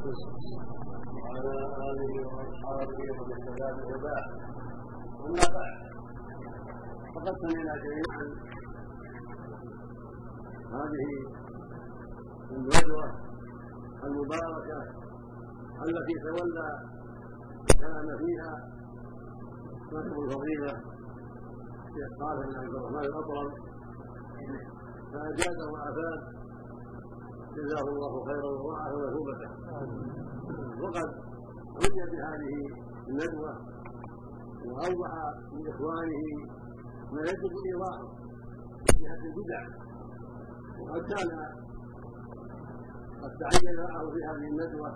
وعلى اله واصحابه ومن اهتدى بهداه اما بعد فقد سمعنا جميعا هذه الندوه المباركه التي تولى كلام فيها صاحب الفضيله الشيخ صالح بن عبد الرحمن الاطرم فاجاد وافاد جزاه الله خيرا وضاعف مثوبته وقد رجع بهذه الندوة واوضح لإخوانه ما يجب إيضاحه في هذه البدع. وقد كان قد تعين معه في هذه الندوة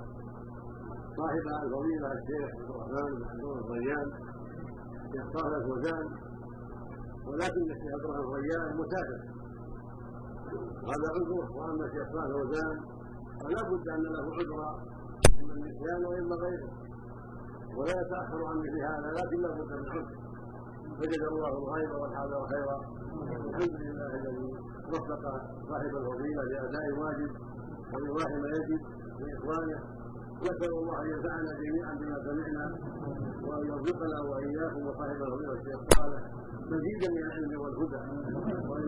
صاحب الفضيلة الشيخ عبد الرحمن بن عبد الريان الشيخ صالح الفوزان ولكن الشيخ عبد الرحمن الريان مسافر. وهذا عذره وأما الشيخ صالح الفوزان فلا بد أن له عذرا أما النسيان واما غيره. ولا يتأخر عن مثل هذا لكن لا بد من عذر. وجد الله الغيب والحاضر خيرا. الحمد لله الذي وفق صاحب الفضيله لأداء الواجب وايضاح ما يجب لإخوانه. نسأل الله أن ينفعنا جميعا بما سمعنا وأن يرزقنا وإياكم وصاحب الفضيله الشيخ صالح مزيدا من العلم والهدى. وان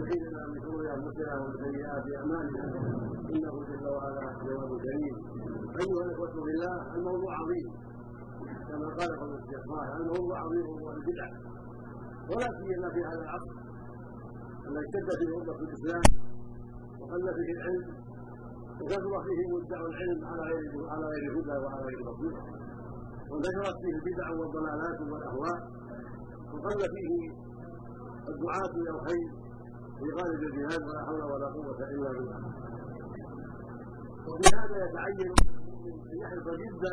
من شرور انفسنا ومن سيئات اعمالنا إنه جل وعلا جواب كريم أيها الإخوة بالله الموضوع عظيم. كما قال فضل الشيخ صالح الموضوع عظيم هو البدع. ولا سيما في هذا العصر. الذي اشتد فيه امه الإسلام وقل فيه العلم. وكثر فيه مدع العلم على غير على غير هدى وعلى غير بصيره وانتشرت فيه البدع والضلالات والأهواء. وقل فيه الدعاة إلى الخير في غالب الجهاد ولا حول ولا قوة إلا بالله. وبهذا يتعين أن يحرص جدا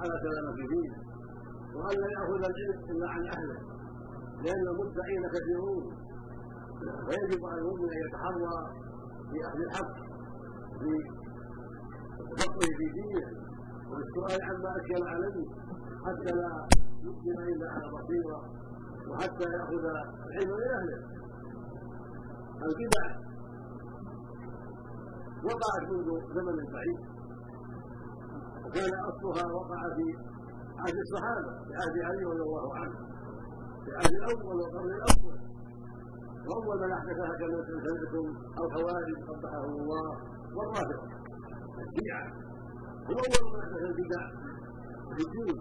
على سلامة دينه وأن لا يأخذ العلم إلا عن أهله لأن المدعين كثيرون. ويجب على المؤمن أن يتحرى في أهل الحق في التفقه في دينه. والسؤال عما أشكل عليه حتى لا يسلم إلا على بصيرة. وحتى يأخذ العلم من أهله. البدع وقعت منذ زمن بعيد. وكان أصلها وقع في عهد الصحابة في عهد علي رضي الله عنه في عهد الأول والقرن الأول. وأول من أحدثها كما سمعتم الخوارج قبحهم الله والرافضه الشيعه هو أول من أحدث البدع في الدين.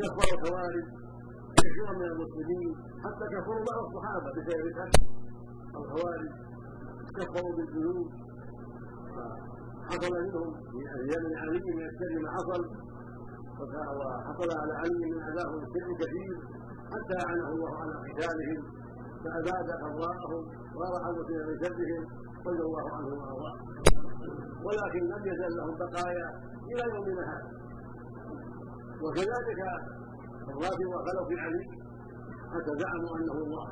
كفر الخوارج كثيرا من المسلمين حتى كفروا بعض الصحابة بسبب الحق. الخوارج كفروا بالذنوب حصل منهم في أيام علي من الشر ما حصل. وحصل على علي من عذاب الشر كثير. حتى اعنه الله على قتالهم. فاباد قضاءهم ورحم من شرهم رضي الله عنهم وارضاهم ولكن لم يزل لهم بقايا إلى يومنا هذا. وكذلك الرافضة خلوا في علي حتى زعموا أنه الله.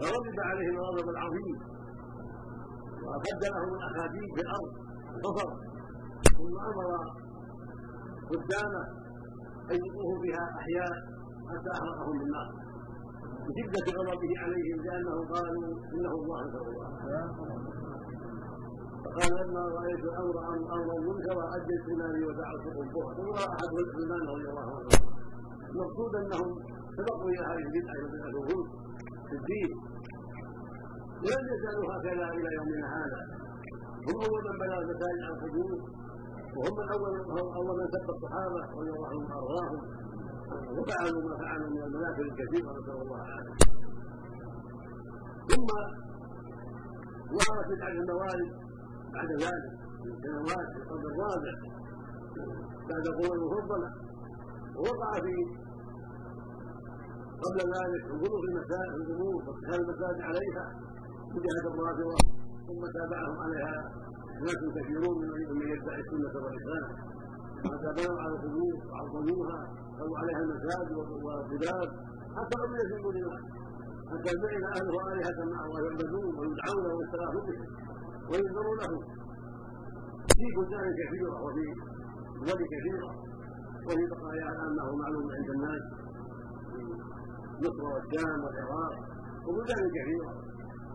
فغضب عليهم الغضب العظيم. وأخد لهم الأخاديد في الأرض كفر ثم أمر قدامه أن يلقوه بها أحياء حتى أحرقهم بالنار. بشدة غضبه عليهم لأنهم قالوا إنه الله الله قال لما رأيت الامر أمرا منكرا اديت ايماني ودعوت قبوها ثم رأى أحد الإيمان رضي الله عنه. المقصود أنهم سبقوا إلى هذه البدعة وبدعه الغلو في الدين. ولم يزالوا هكذا إلى يومنا هذا. هم أول من بنى المساجد على الحدود وهم من أول أول من سب الصحابة رضي الله عنهم وأرضاهم. وفعلوا ما فعلوا من المناكر الكثيره نسال الله العافيه ثم ظهرت بدعة الموالد بعد ذلك من سنوات في القرن الرابع. بعد القرون المفضلة ووقع في قبل ذلك الغلو في المساجد القبور واتخاذ المساجد عليها من جهة الرافضة ثم تابعهم عليها ناس كثيرون من يدعي السنة والإسلام. حتى بنوا على القبور وعظموها بنوا عليها المساجد والقباب حتى يزيدوا لله حتى جعل اهلها آلهة مع الله يعبدون ويدعون ويستغاثون بهم. وينظر له في بلدان كثيرة وفي دول كثيرة. وفي بقايا أنه معلوم عند الناس. في مصر والشام والعراق. وبلدان كثيرة.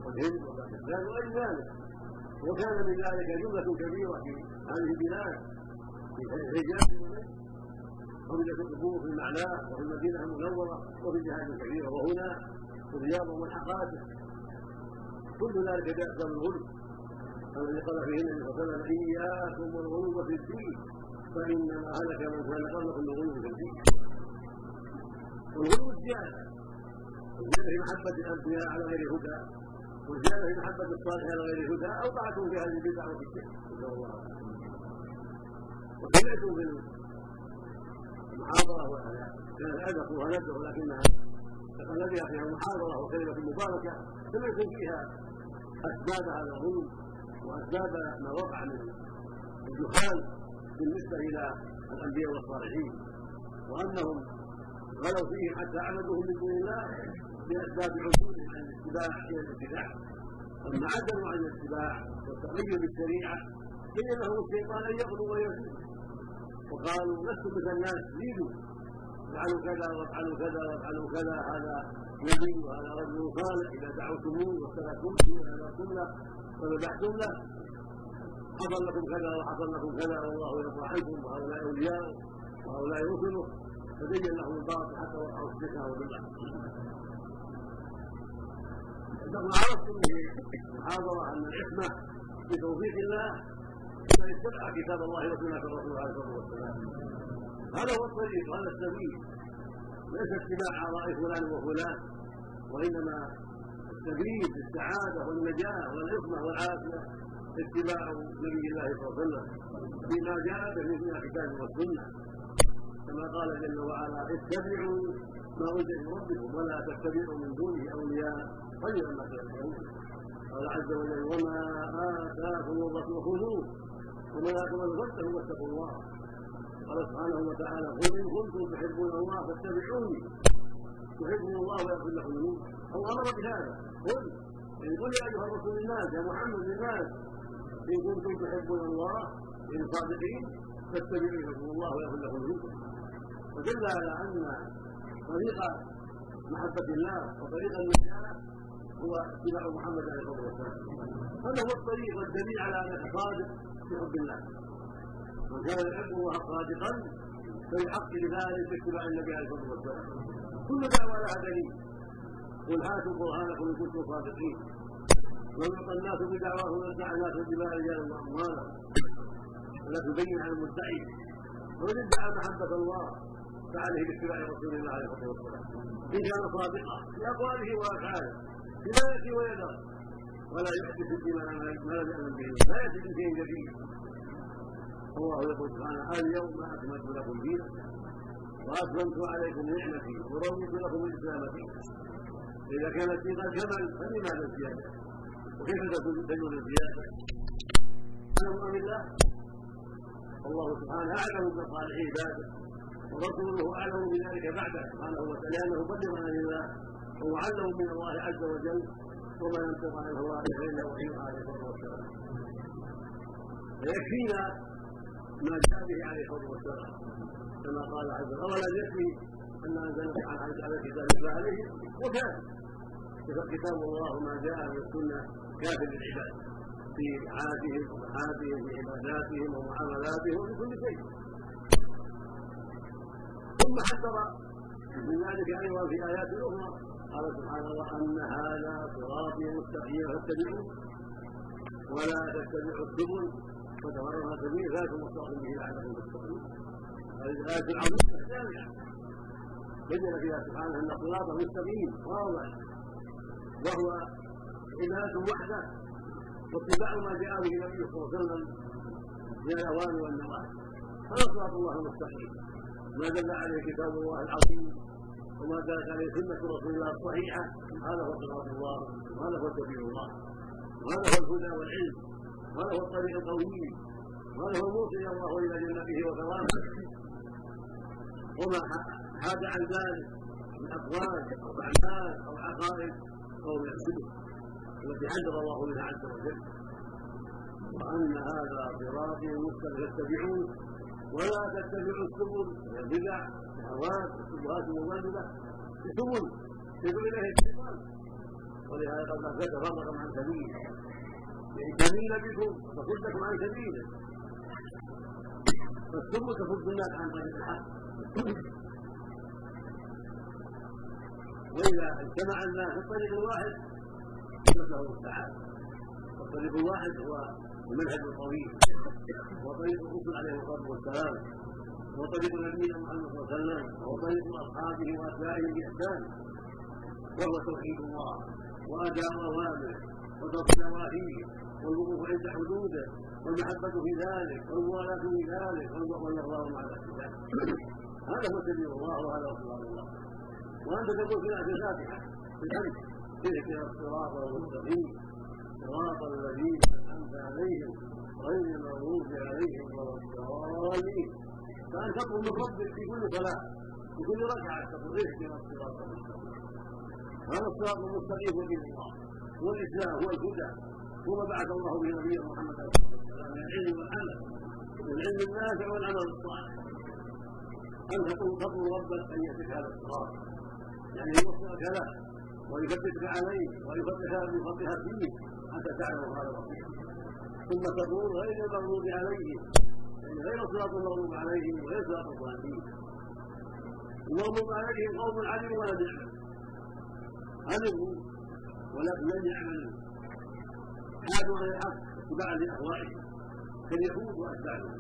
والهند وباكستان وغير ذلك. وكان من ذلك جملة كبيرة في هذه البلاد. في الحجاز ومن القبور في المعناه وفي المدينة المنورة. وفي جهات كثيرة. وهنا في الرياض والحقائق كل ذلك بأسباب الغلو الذي قال فيه النبي صلى الله عليه وسلم إياكم والغلو في الدين فإنما هلك من كان قبلكم بالغلو في الدين. والغلو الزيادة الزيادة في محبة الأنبياء على غير هدى والزيادة في محبة الصالح على غير هدى أوقعتم في هذه البدع وفي الشرك نسأل الله وسمعتم في المحاضرة كانت أدق وندر ولكنها تقلدها فيها محاضرة وكلمة مباركة سمعتم فيها أسباب هذا الغلو. وأسباب ما وقع من الجهال بالنسبة إلى الأنبياء والصالحين. وأنهم غلوا فيهم حتى عبدوهم من دون الله بأسباب عدولهم عن الاتباع إلى الاتباع. لما عدلوا عن الاتباع والتغير بالشريعة بين لهم الشيطان أن يغلوا ويزيدوا وقالوا لستم مثل الناس زيدوا افعلوا كذا وافعلوا كذا وافعلوا كذا هذا نبي وهذا رجل صالح إذا دعوتموه واختلفتم ونذرتم له وذبحتم له حصل لكم كذا وحصل لكم كذا والله يرضى عنكم وهؤلاء أولياء وهؤلاء رسله تبين لهم الباطل حتى وقعوا الشرك والبدع. لقد عرفتم في المحاضرة ان العصمه بتوفيق الله من اتبع كتاب الله وسنه الرسول عليه الصلاه والسلام هذا هو الطريق وهذا السبيل. ليس اتباع اراء فلان وفلان وإنما السبيل للسعاده والنجاة والعصمه والعافية اتباع نبي الله صلى الله عليه وسلم فيما جاء به من الكتاب والسنة. كما قال جل وعلا اتبعوا ما أنزل من ربكم ولا تتبعوا من دونه أولياء. خيرا ما تذكرون قال عز وجل وما آتاكم الرسول خذوه وما اتاكم الرسول واتقوا الله. قال سبحانه وتعالى قل إن كنتم تحبون الله فاتبعوني. يحبهم الله ويغفر لكم ذنوبكم أو أمر بهذا قل. ان قل يا أيها الرسول الناس يا محمد للناس إن كنتم تحبون الله إن صادقين فاتبعوا يحبكم الله ويغفر لكم ذنوبكم. ودل على أن طريق محبة الله وطريق النجاة هو اتباع محمد عليه الصلاة والسلام. هذا هو الطريق والدليل على انك صادق في حب الله. من كان يحب الله صادقا فليحق لذلك اتباع النبي عليه الصلاة والسلام. كل دعوه لها دليل. قل هاتوا برهانكم إن كنتم صادقين. لو يعطى الناس بدعواهم لادعى الناس بدماء رجال واموالا ولا تبين على المدعي ومن ادعى محبة الله فعليه باتباع رسول الله عليه الصلاة والسلام. إن كان صادقا في أقواله وأفعاله بما ياتي ويدر ولا يحدث بما ما لم يامن به. لا يأتي بشيء جديد. الله يقول سبحانه اليوم أكملت لكم دينكم. واتممت عليكم نعمتي ورضيت لكم الاسلام دينا إذا كانت في قد كمل فلماذا الزيادة؟ وكيف تكون الزيادة؟ أعلم أم الله؟ الله سبحانه أعلم بصالح عباده ورسوله أعلم بذلك بعده سبحانه وتعالى لأنه بلغ عن الله ومعلم من الله عز وجل وما ينطق عن الله إلا وحي عليه الصلاة والسلام. فيكفينا ما جاء به عليه الصلاة والسلام. كما قال عز وجل أولا يكفي أن انزلنا على كتاب الله عليه وكان كتاب الله وما جاء من السنة كاف للعباد في عادهم وصحاتهم في عباداتهم ومعاملاتهم وفي كل شيء. ثم حذر من ذلك أيضا في آيات أخرى قال سبحانه وأن هذا صراطي مستقيما فاتبعوه ولا تتبعوا السبل فتفرق سبيل ذلك مستقيم به لعلكم تتقون. هذه الايه العظيمه الجامعة بين فيها سبحانه ان صراط مستقيم واضح وهو عباده وحده واتباع ما جاء به النبي صلى الله عليه وسلم من الاوامر والنواهي هذا صراط الله المستقيم ما دل عليه كتاب الله العظيم وما دلت عليه سنه رسول الله الصحيحه هذا هو صراط الله وهذا هو سبيل الله وهذا هو الهدى والعلم وهذا هو الطريق القويم وهذا هو الموصل إلى الله والى جنته وثوابه وما حاد عن ذلك من اقوال أو أعمال أو عقائد أو من السلوك التي حذر الله منها عز وجل. وأن هذا صراطي مستقيم فاتبعوه. ولا تتبعوا السبل. البدع الشهوات الشبهات المضلله سبل يدعو إليه الشيطان. ولهذا قد لا تفرق عن سبيل تميل بكم وتصدكم عن سبيله. فالسم تصد الناس عن طريق الحق. وإذا اجتمع الناس في الطريق الواحد نسال السعاده الطريق الواحد هو المنهج الطويل هو طريق الرسل عليه الصلاة والسلام هو طريق نبينا محمد صلى الله عليه وسلم وهو طريق أصحابه واتباعه بإحسان. وهو توحيد الله وأداء أوامره وترك نواهيه والوقوف عند حدوده والمحبة في ذلك والموالاة في ذلك والإرضاء مع ذلك. هذا هو سبيل الله وهذا هو صراط الله وأنت تقول في الفاتحة في الأمس اهدنا الصراط المستقيم. صراط الذين أنعمت عليهم غير المغضوب عليهم ولا الضالين. فأن تطلب من ربك في كل صلاة. في كل ركعة تقول اهدنا الصراط المستقيم. هذا الصراط المستقيم هو دين الله. هو الإسلام هو الهدى. هو ما بعث الله به نبينا محمد عليه وسلم من العلم والعمل العلم النافع والعمل الصالح. أن تطلب ربك أن يهدك هذا الصراط؟ يعني يوفقك له ويثبتك عليه ويفتح بفضلها فيه حتى تعلم هذا الرسول ثم تقول غير المغضوب عليهم. يعني غير صراط المغضوب عليهم وغير صراط الضالين المغضوب عليهم قوم علموا ولم يعملوا علموا لم يعملوا حادوا عن الحق اتباعا لاهوائهم كاليهود وأتباعهم.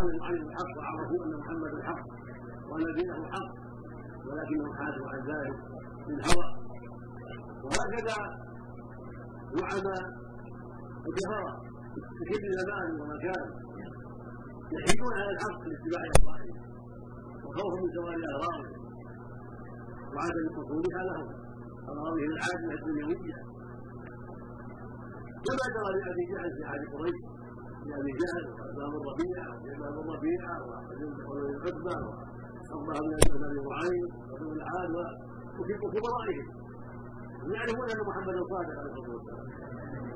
علموا عن الحق وعرفوا أن محمد الحق وان دينه حق ولكنهم حادوا عن ذلك بالهوى وهكذا زعماء في كل زمان ومكان يحيدون على الحق لاتباع اهوائهم وخوفا من زوال اهوائهم وعدم حصولها لهم اغراضهم العاجله الدنيوية. كما جرى لأبي جهل في عهد قريش لابي جهل وابان الربيع وابان الربيع وابن العتبه وعبد بن ابي معين وابن العاد وكبرائهم يعرفون ان محمدا صادق عليه الصلاه والسلام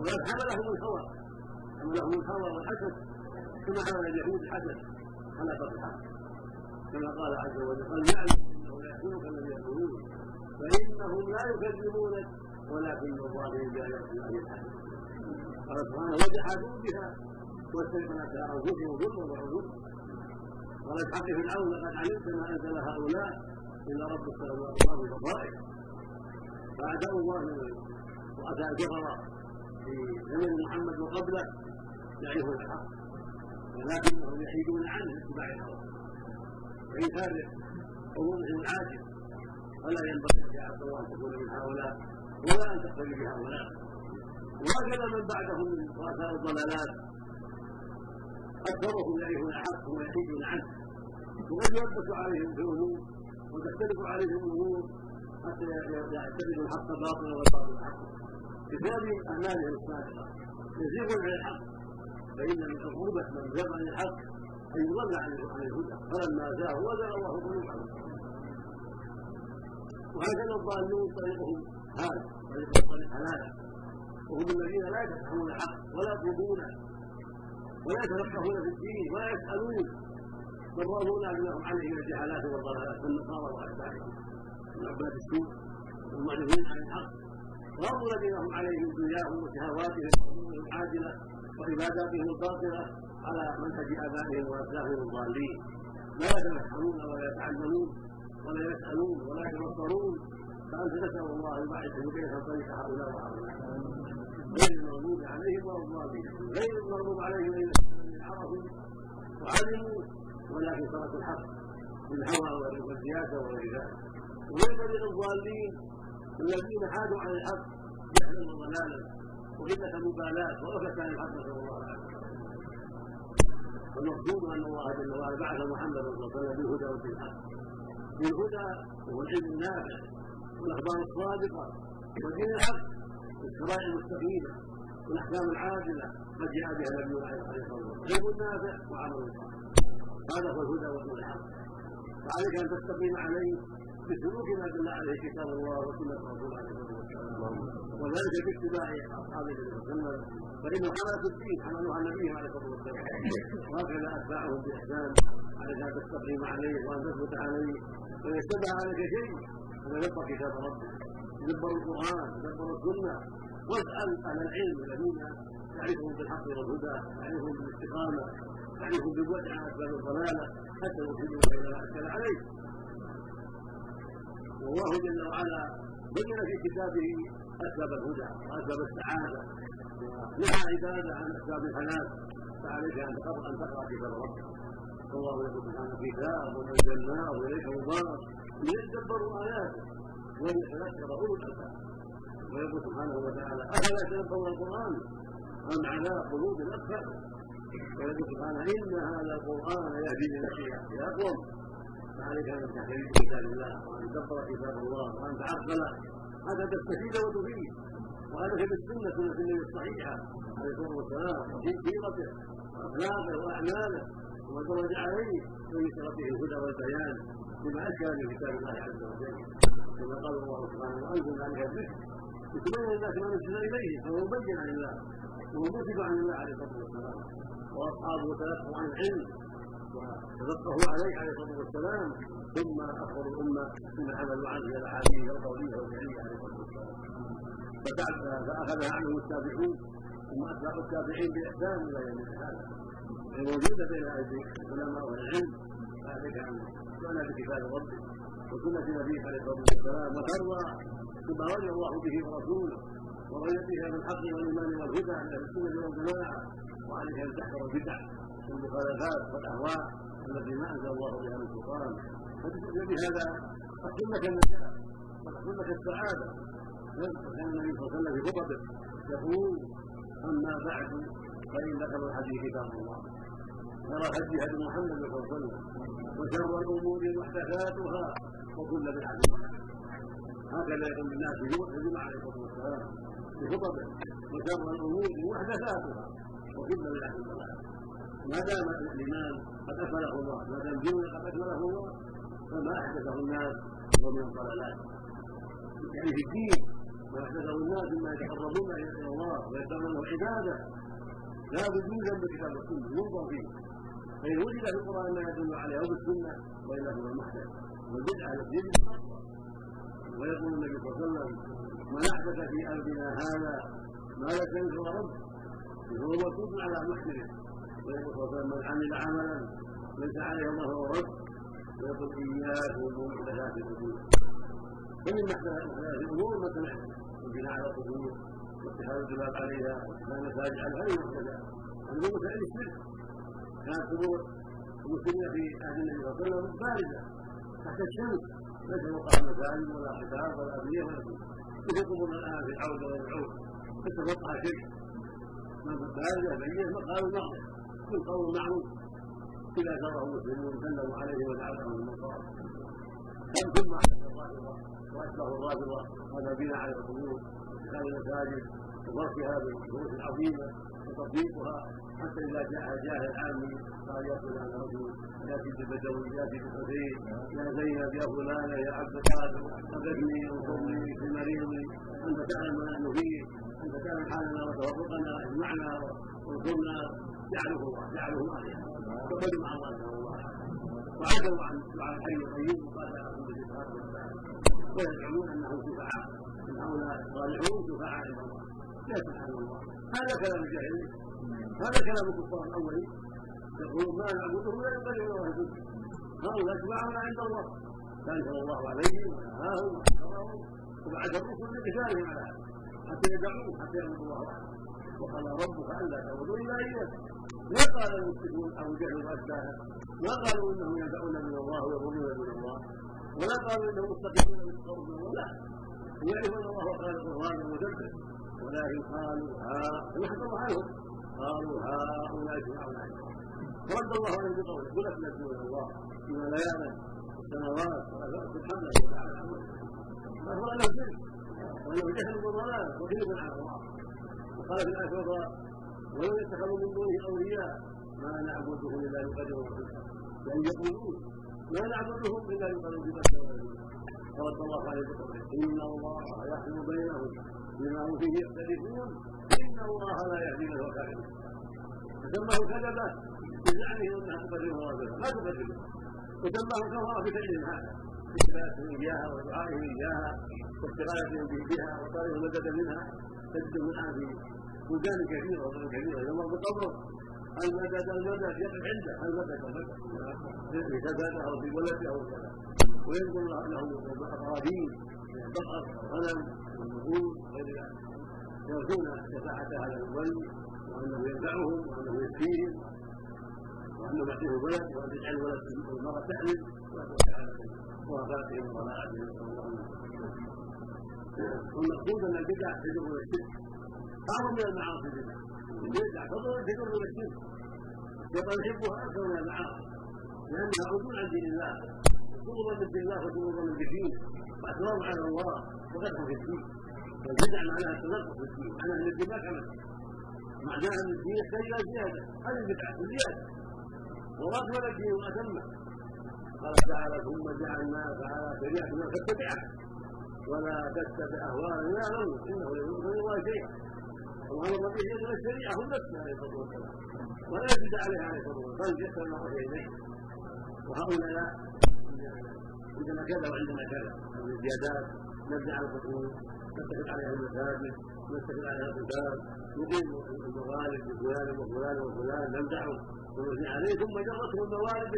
ولكن حملهم الهوى حملهم الهوى والحسد كما حمل اليهود الحسد على الحق كما قال عز وجل قد يعلم انه لا يحزنك الذي يقولون فإنهم لا يكذبونك ولكن الظالمين بايات الله يجحدون قال سبحانه وجحدوا بها واستيقنت انفسهم ظلما وعلوا قال الحق فرعون لقد علمت ما انزل هؤلاء الا رب السماوات والارض بصائر فاعداء الله واتى الكفر في زمن محمد وقبله يعرفون الحق ولكنهم يحيدون عنه اتباع الهوى وإنكار حضورهم العاجل فلا ينبغي يا عبد الله إن تكون من هؤلاء ولا أن تقتدي بهؤلاء وهكذا من بعدهم من رؤساء الضلالات اكثرهم يعرفون الحق ويحيدون عنه وقد يلبس عليهم في الأمور وتختلف عليهم الأمور حتى يعتقدوا الحق باطلا والباطل حقا. بسبب اعمالهم الصادقه يزيغون عن الحق فإن من عقوبه من زاغ عن الحق ان يضل عن الهدى. فلما زاغوا وزاغ الله. قلوبهم وهكذا الضالون طريقهم هذا طريق طريق حلاله وهم الذين لا يتفهمون الحق ولا يطلبونه ولا يتفقهون في الدين ولا رأوا لهم عليه من الجهالات والضلالات. والنصارى واتباعهم من عباد السوء والمعرضين عن الحق. رأوا الذين هم عليه من دنياهم وشهواتهم وأمورهم العاجلة وعباداتهم الباطلة على منهج آبائهم واسلافهم الضالين. لا يتفهمون ولا يتعلمون ولا يسألون ولا يتبصرون. فانت نسال الله ان يبعث بكيف طريق هؤلاء وهؤلاء. المغضوب عليهم ولا الضالين غير المغضوب عليهم الذين عرفوا وعلموا ولكن تركوا الحق بالهوى والسياسة وغير ذلك وغير طريق الضالين الذين حادوا عن الحق جهلا وضلالا وقلة مبالاه وغفله عن الحق نسأل الله العافية. والمقصود أن الله جل وعلا بعث محمدا صلى الله عليه وسلم بالهدى وبالحق بالهدى وهو العلم النافع والأخبار الصادقة ودين الحق والشرائع المستقيمة. والاحكام العادلة قد جاء بها النبي عليه الصلاة والسلام. علم نافع وعمل صالح هذا هو الهدى وهو الحق. فعليك أن تستقيم عليه بسلوك ما دل عليه كتاب الله وسنة رسول عليه الصلاة والسلام. وذلك باتباع أصحاب النبي صلى الله عليه وسلم. فانه حمله الدين حملوها النبي عليه الصلاة والسلام. وهكذا أتباعهم بإحسان. عليك أن تستقيم عليه وأن تثبت عليه. وان يتبع عليك شيء فيدبر كتاب ربك. يدبر القرآن يدبر السنة. واسأل أهل العلم الذين يعرفهم بالحق والهدى يعرفهم بالاستقامة يعرفهم بالبعد عن أسباب الضلالة حتى يفيدوك إلى ما اشكل عليك والله جل وعلا بين في كتابه أسباب الهدى وأسباب السعادة ونهى عباده عن أسباب الهلاك فعليك أن تقرا أن تقرأ كتاب ربك. والله يقول سبحانه كتاب انزلناه إليك مبارك ليتدبروا آياته. وليتذكر اولو الالباب ويقول سبحانه وتعالى أفلا يتدبرون القرآن؟ ام على قلوب أكثر ويقول سبحانه إن هذا القرآن يهدي للتي هي اقوم فعليك أن تحترم كتاب الله وأن تقرأ كتاب الله وأن تعقل. هذا تستفيد وتفيد. وهذا في السنة سنه النبي الصحيحة. عليه الصلاة والسلام وفي سيرته واخلاقه واعماله وما درج عليه ويسر به الهدى والبيان. بما اشكى من كتاب الله عز وجل. كما قال الله سبحانه وأنزل عليها الذكر. لتبين الناس ما نزل اليه فهو مبين عن الله وهو مسجد عن الله عليه الصلاه والسلام واصحابه تلقوا عن العلم وتفقهوا عليه عليه الصلاه والسلام ثم اخبروا الامه بما عملوا عنه من الاحاديث القوليه والفعليه عليه الصلاه والسلام فاخذها عنهم التابعون ثم اتباع التابعين باحسان إلى يوم هذا الموجوده بين ايدي العلماء والعلم فعليك ان تعنى بكتاب ربك وسنه نبيك عليه الصلاه والسلام وترضى بما رضي الله به ورسوله ورضي بها بالحق والايمان والهدى عن أهل السنة والجماعه وعليك أن تحذر البدع والمخالفات والأهواء التي ما أنزل الله بها من سلطان. فتجد بهذا تحصل لك النجاة وتحصل لك السعادة. وكان النبي صلى الله عليه وسلم في خطبه يقول أما بعد فإن خير الحديث كتاب الله. خير الهدي هدي محمد صلى الله عليه وسلم وشر الأمور محدثاتها وكل بدعة. هكذا يقول الناس في الجمعه عليه الصلاة والسلام في خطبه. وشر الأمور محدثاتها. وكل بدعه ضلاله ما دام الإيمان قد اكمله الله ما دام الدين قد اكمله الله فما أحدثه الناس هو من الضلالات يعني في الدين ما أحدثه الناس مما يتقربون إلى الله ويتقربون العباده لا يوجد بكتاب السنة ينظر فيه فإن وجد في القرآن ما يدل عليه أو بالسنة والا هو المحدث. والبدعة التي ويقول النبي صلى الله عليه وسلم من احدث في أرضنا هذا ما لك ينكر ربه فهو مردود على محدثه ويقول صلى الله عليه وسلم من عمل عملا ليس عليه الله رد. ويقول اياكم بمحدثات الأمور فمن محدثات الأمور ما سمعت البناء على القبور واتخاذ الجبال عليها واتخاذ المساجد عليها هذه محدثات هذه مسائل الشرك كانت قبور المسلمين في عهد النبي صلى الله عليه وسلم بارده تحت الشمس. ليس وقع مساجد ولا خطاب ولا ابنيه ولا شيء مثل قبورنا الان في العوده والعود تتوقع شرك من بارده بينه مقال مقدس كل قول معروف إذا زاره المسلمون سلموا عليه ودعوهم النصارى. ثم الرافضه وأشبه الرافضه هذا بناء على القبور. اتخاذ المساجد. وضربها بالشروط العظيمة وتطبيقها حتى إذا جاء جاهل عامي قال يا فلان رجل ياتي بالبدوي ياتي بالحسين يا زينب يا فلانة يا عبد القادر اغثني انصرني في مريضي. أنت تعلم ما نحن فيه أنت تعلم حالنا وتوفقنا اجمعنا وانصرنا. جعله الله جعله مالها وقدم مع الله الله. وعدوا عن دعاء الحي القيوم. وقال يا الله الله عليه وسلم ويزعمون انهم شفعاء أن هؤلاء صالحون شفعاء عند الله يا سبحان الله. هذا كلام الجاهلين. هذا كلام الكفار الأولين. يقولون ما نعبدهم لا ينبغي الله يعبد هؤلاء شفعاء عند الله. فانزل الله عليهم ونهاهم وحذرهم وبعث الرسل لقتالهم على هذا. حتى يدعوه حتى يعبدوا الله وقال ربك ألا تعبدوا إلا إياه. ما قال المشركون أو جهل واشباهه ما قالوا إنهم يدعون من الله ويقولون من الله. ولا قالوا إنهم مستقيمون من الله يعرفون الله خالق الرازق المدبر ولكن قالوا ها نحضر عنهم قالوا هؤلاء الله فرد الله عليهم بقوله قل اسلمت إلى الله فيما لا يعلم السماوات سبحانه وتعالى فهو انه شرك وانه جهل وضلال وكذب على الله وقال في الأخرى ولو يتخذوا من دونه أولياء ما نعبدهم إلا لقدرهم يعني يقولون ما نعبدهم إلا لقدرهم بقدر فرد الله عليه بقوله إن الله يحكم بينهم بما هم فيه يختلفون. إن الله لا يهدي من هو كاذب فسماه كذبة بزعمه أنها تقدر مراتبه ما تقدر وسماه كفر بفعلهم هذا. إثباتهم إياها ودعائهم إياها واستغاثتهم بها وطالبهم المدد منها. تجد الان في بلدان كثيرة وطن كثيرة. يمر بقبره. المدد المدد يقف عنده. المدد المدد في كذا أو في ولده أو كذا. وينقل له الاراضين من البقر والغنم والنبوذ وغير ذلك. يرجون شفاعة هذا الولي وأنه ينفعهم وأنه يكفيهم وأنه يعطيه الولد وأن يجعل الولد المراه تحمل وفاتهم وضلالاتهم نسال الله والمقصود أن البدع تجر إلى الشرك. اعظم من المعاصي البدع. البدع تجر إلى الشرك. الشيطان يحبها أكثر من المعاصي. لأنها عدول عن دين الله. ضربا من الله وضربا من الدين واكرام على الله وقدح في الدين فالبدع معناها التنقص في الدين معناها ان الدين ما كمل معناها ان الدين يحتاج إلى زيادة. هذه البدعة زياده وأكمل الدين وأتمه قال تعالى ثم جعلناك على شريعة ما فاتبعها ولا تتبع أهواء لا نمر إنه يملك من الله شيئا وأمر به من الشريعة هم نفسها عليه الصلاة والسلام. ولا يزيد عليها عليه الصلاة والسلام. بل يسأل الله إليه وهؤلاء لا عندنا كذا وعندنا كذا هذه الزيادات على الخصوم نتفق عليها المساجد نتفق عليها القتال نقيم المغالب لفلان وفلان وفلان نمدحهم ونثني عليه ثم جرته الموارد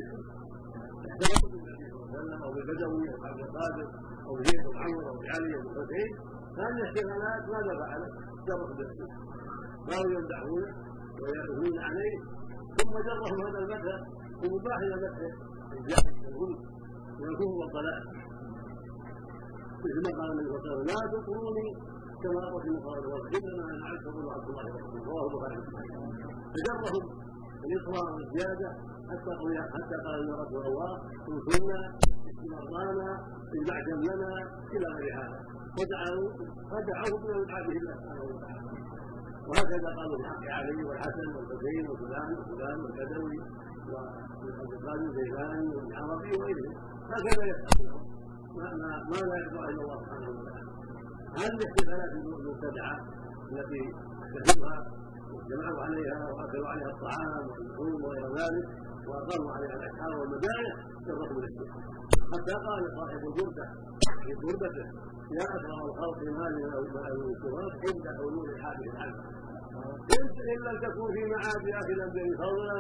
احترموا بالنبي صلى الله عليه وسلم أو بالبدوي أو عبد القادر أو زيد أو عمرو أو علي أو الحسين هذه الاشتغالات ماذا فعل؟ جرته بالشرك قالوا يمدحونه ويأتون عليه ثم جرهم هذا المدح بمباح مدح الجهل والغلو والكفر والضلال مثل ما قال النبي صلى الله عليه وسلم لا تطروني كما أردت المقارنة إنما أنا عبد الله عبد الله رواه البخاري فجرهم الاصرار والزيادة حتى قال حتى قال إن رسول الله انصرنا مرضانا المعجم لنا إلى غير هذا ودعوا فدعوه يدعى به الله سبحانه وتعالى. وهكذا قالوا في حق علي والحسن والحسين وفلان وفلان والبدوي وعبد القادر الزيلاني والعربي وغيرهم. هكذا يفعلون ما, ما, لا يرضى إلا الله سبحانه وتعالى. هذه الاحتفالات المبتدعه التي تهمها جمعوا عليها واكلوا عليها الطعام واللحوم وغير ذلك واقاموا عليها الاشعار والمدائح جرته بالشرك حتى قال صاحب البرده في بردته يا اكرم الخلق مالي الانصراف عند حلول العبد قلت ان لم تكن في معاد أخي الانبياء فضلا.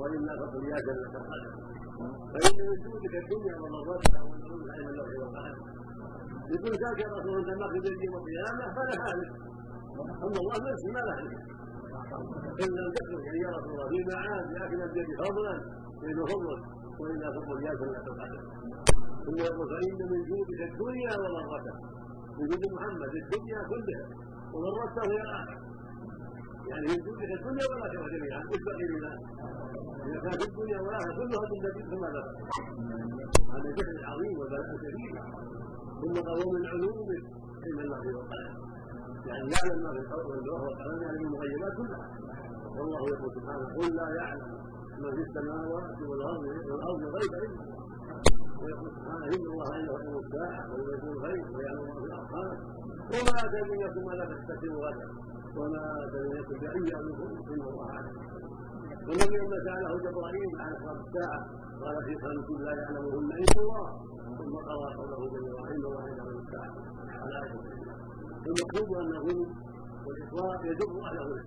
وإلا فقل جنه القدر. فان من جودك الدنيا ومرتها والنعوم علم اللوح والقلم يقول ذاك يا رسول الله ما في يوم القيامه فلا هالك اما الله نفسه ما له ان لم تكن يعني يا رسول الله في معاد لكن الجد فضلا فانه فضل والا فضل يا سنه القدر ثم يقول فان من جودك الدنيا وضرتها من جود محمد الدنيا كلها وضرتها هي الاخره يعني من جودك الدنيا والاخره جميعا. إيش بقي لنا؟ إذا كانت الدنيا والاخره كلها بالنبي ثم لا هذا جهل عظيم وبلاء شديد. ثم قال ومن علومه علم الله والقلم يعني يعلم ما في الأرض واللوح والقلم يعني المغيبات كلها. والله يقول سبحانه قل لا يعلم ما في السماوات والأرض والأرض غيب علمه. ويقول سبحانه إن الله عنده علم الساعة وينزل الغيب ويعلم ما في الارحام وما اتى يكن ما لا تستكبر غدا وما باي أمر ان الله اعلم والنبي لما سأله جبرائيل عن اسرار الساعة قال في خمس لا يعلمهن الا الله ثم قرأ قوله جل وعلا إن الله يعلم الساعة على المقصود أنه والاطلاق يجر أهله إلى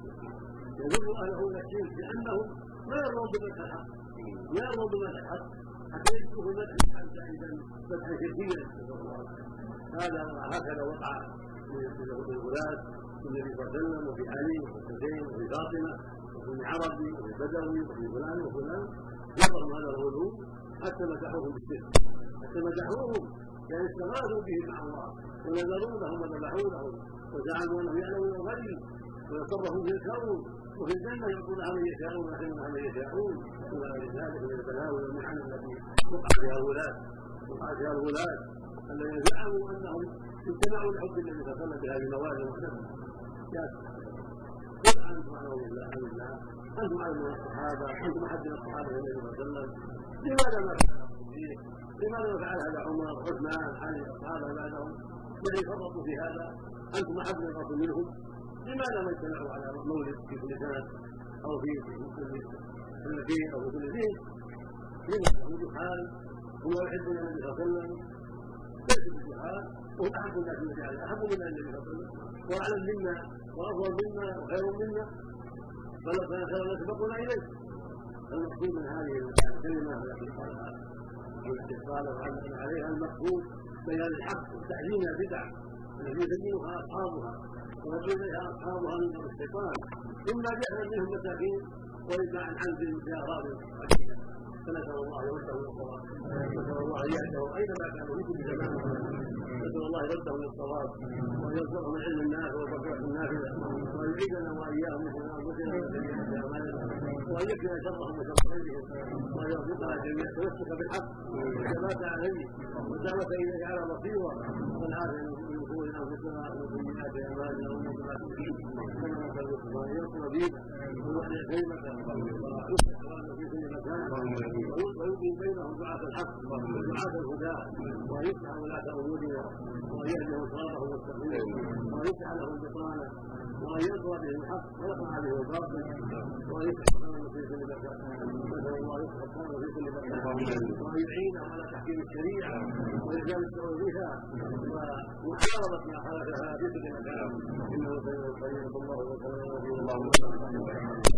يجر أهله إلى الشرك لأنهم ما يرضون بمدح الحق لا يرضون بمدح الحق. حتى يجدوا في المدح سعيدا مدحا شركيا هذا هكذا وقع في الغلاة النبي صلى الله عليه وسلم وفي علي وفي الحسين وفي فاطمه وفي العربي وفي البدوي وفي فلان وفلان نظروا هذا الغلو حتى مدحوهم بالشرك. حتى مدحوهم يعني استغاثوا به مع الله. ونذروا لهم وذبحوا لهم وزعموا انهم يعلمون الغيب ويصرفوا في الكون. وفي الجنة يعطون من يشاءون ويحرمون من يشاءون. إلى ذلك من البلاء والمحن التي وقع فيها الولاة وقع فيها الولاة الذين زعموا أنهم اجتمعوا لحب النبي صلى الله عليه وسلم بهذه المواد المحدثة. يا قل أنتم اعلم بالله عن الله أنتم اعلم من الصحابه أنتم احد من الصحابه النبي صلى الله عليه وسلم لماذا ما لماذا فعل هذا عمر عثمان علي الصحابه بعدهم الذي فرطوا في هذا أنتم احد من منهم لماذا ما اجتمعوا على مولد في كل سنه أو في كل سنتين أو في كل دين لما هم جحال هم يحبون النبي صلى الله عليه وسلم ليسوا بجحال وهم احب الناس من عليه أحب منا النبي صلى الله. عليه وسلم وأعلم منا وافضل منا وخير منا. بل كان خير الناس سبقنا اليه المقصود من هذه الكلمة التي قالها الاتصال وعلم عليها المقصود بيان الحق وتعليم البدع التي يبينها أصحابها ويدعو إليها أصحابها من الشيطان. اما جهلا منهم مساكين واما عن عمد في اغراض نسأل الله أن يهده اينما كانوا في كل نسأل الله يرده للصواب وأن يرزقهم العلم النافع والبصيره النافعه وأن يعيدنا وإياهم من أنفسنا وسيئات أعمالنا. وأن يكفي شرهم وشر غيرهم وأن يرزقنا جميعا. التمسك بالحق. والثبات عليه. والدعوه اليه على بصيرة. والعافية شرور انفسنا ومن سيئات اعمالنا ومن نسال الله ان ينصر دينه ويحيي كلمته ويصلح في كل مكان ويبين بينهم دعاة الحق ودعاة الهدى وان يفتح ولاة امورنا وان يهديهم صراطه المستقيم لهم بطانا وان ينصر بهم الحق ويقع به الباطل وان يفتح لهم في كل مكان نسال الله يفتح لهم في كل مكان وان يعينهم على تحكيم الشريعه والزام الشعور بها ومحاربه ما خالفها في كل مكان إنه القريب الله وسلم الله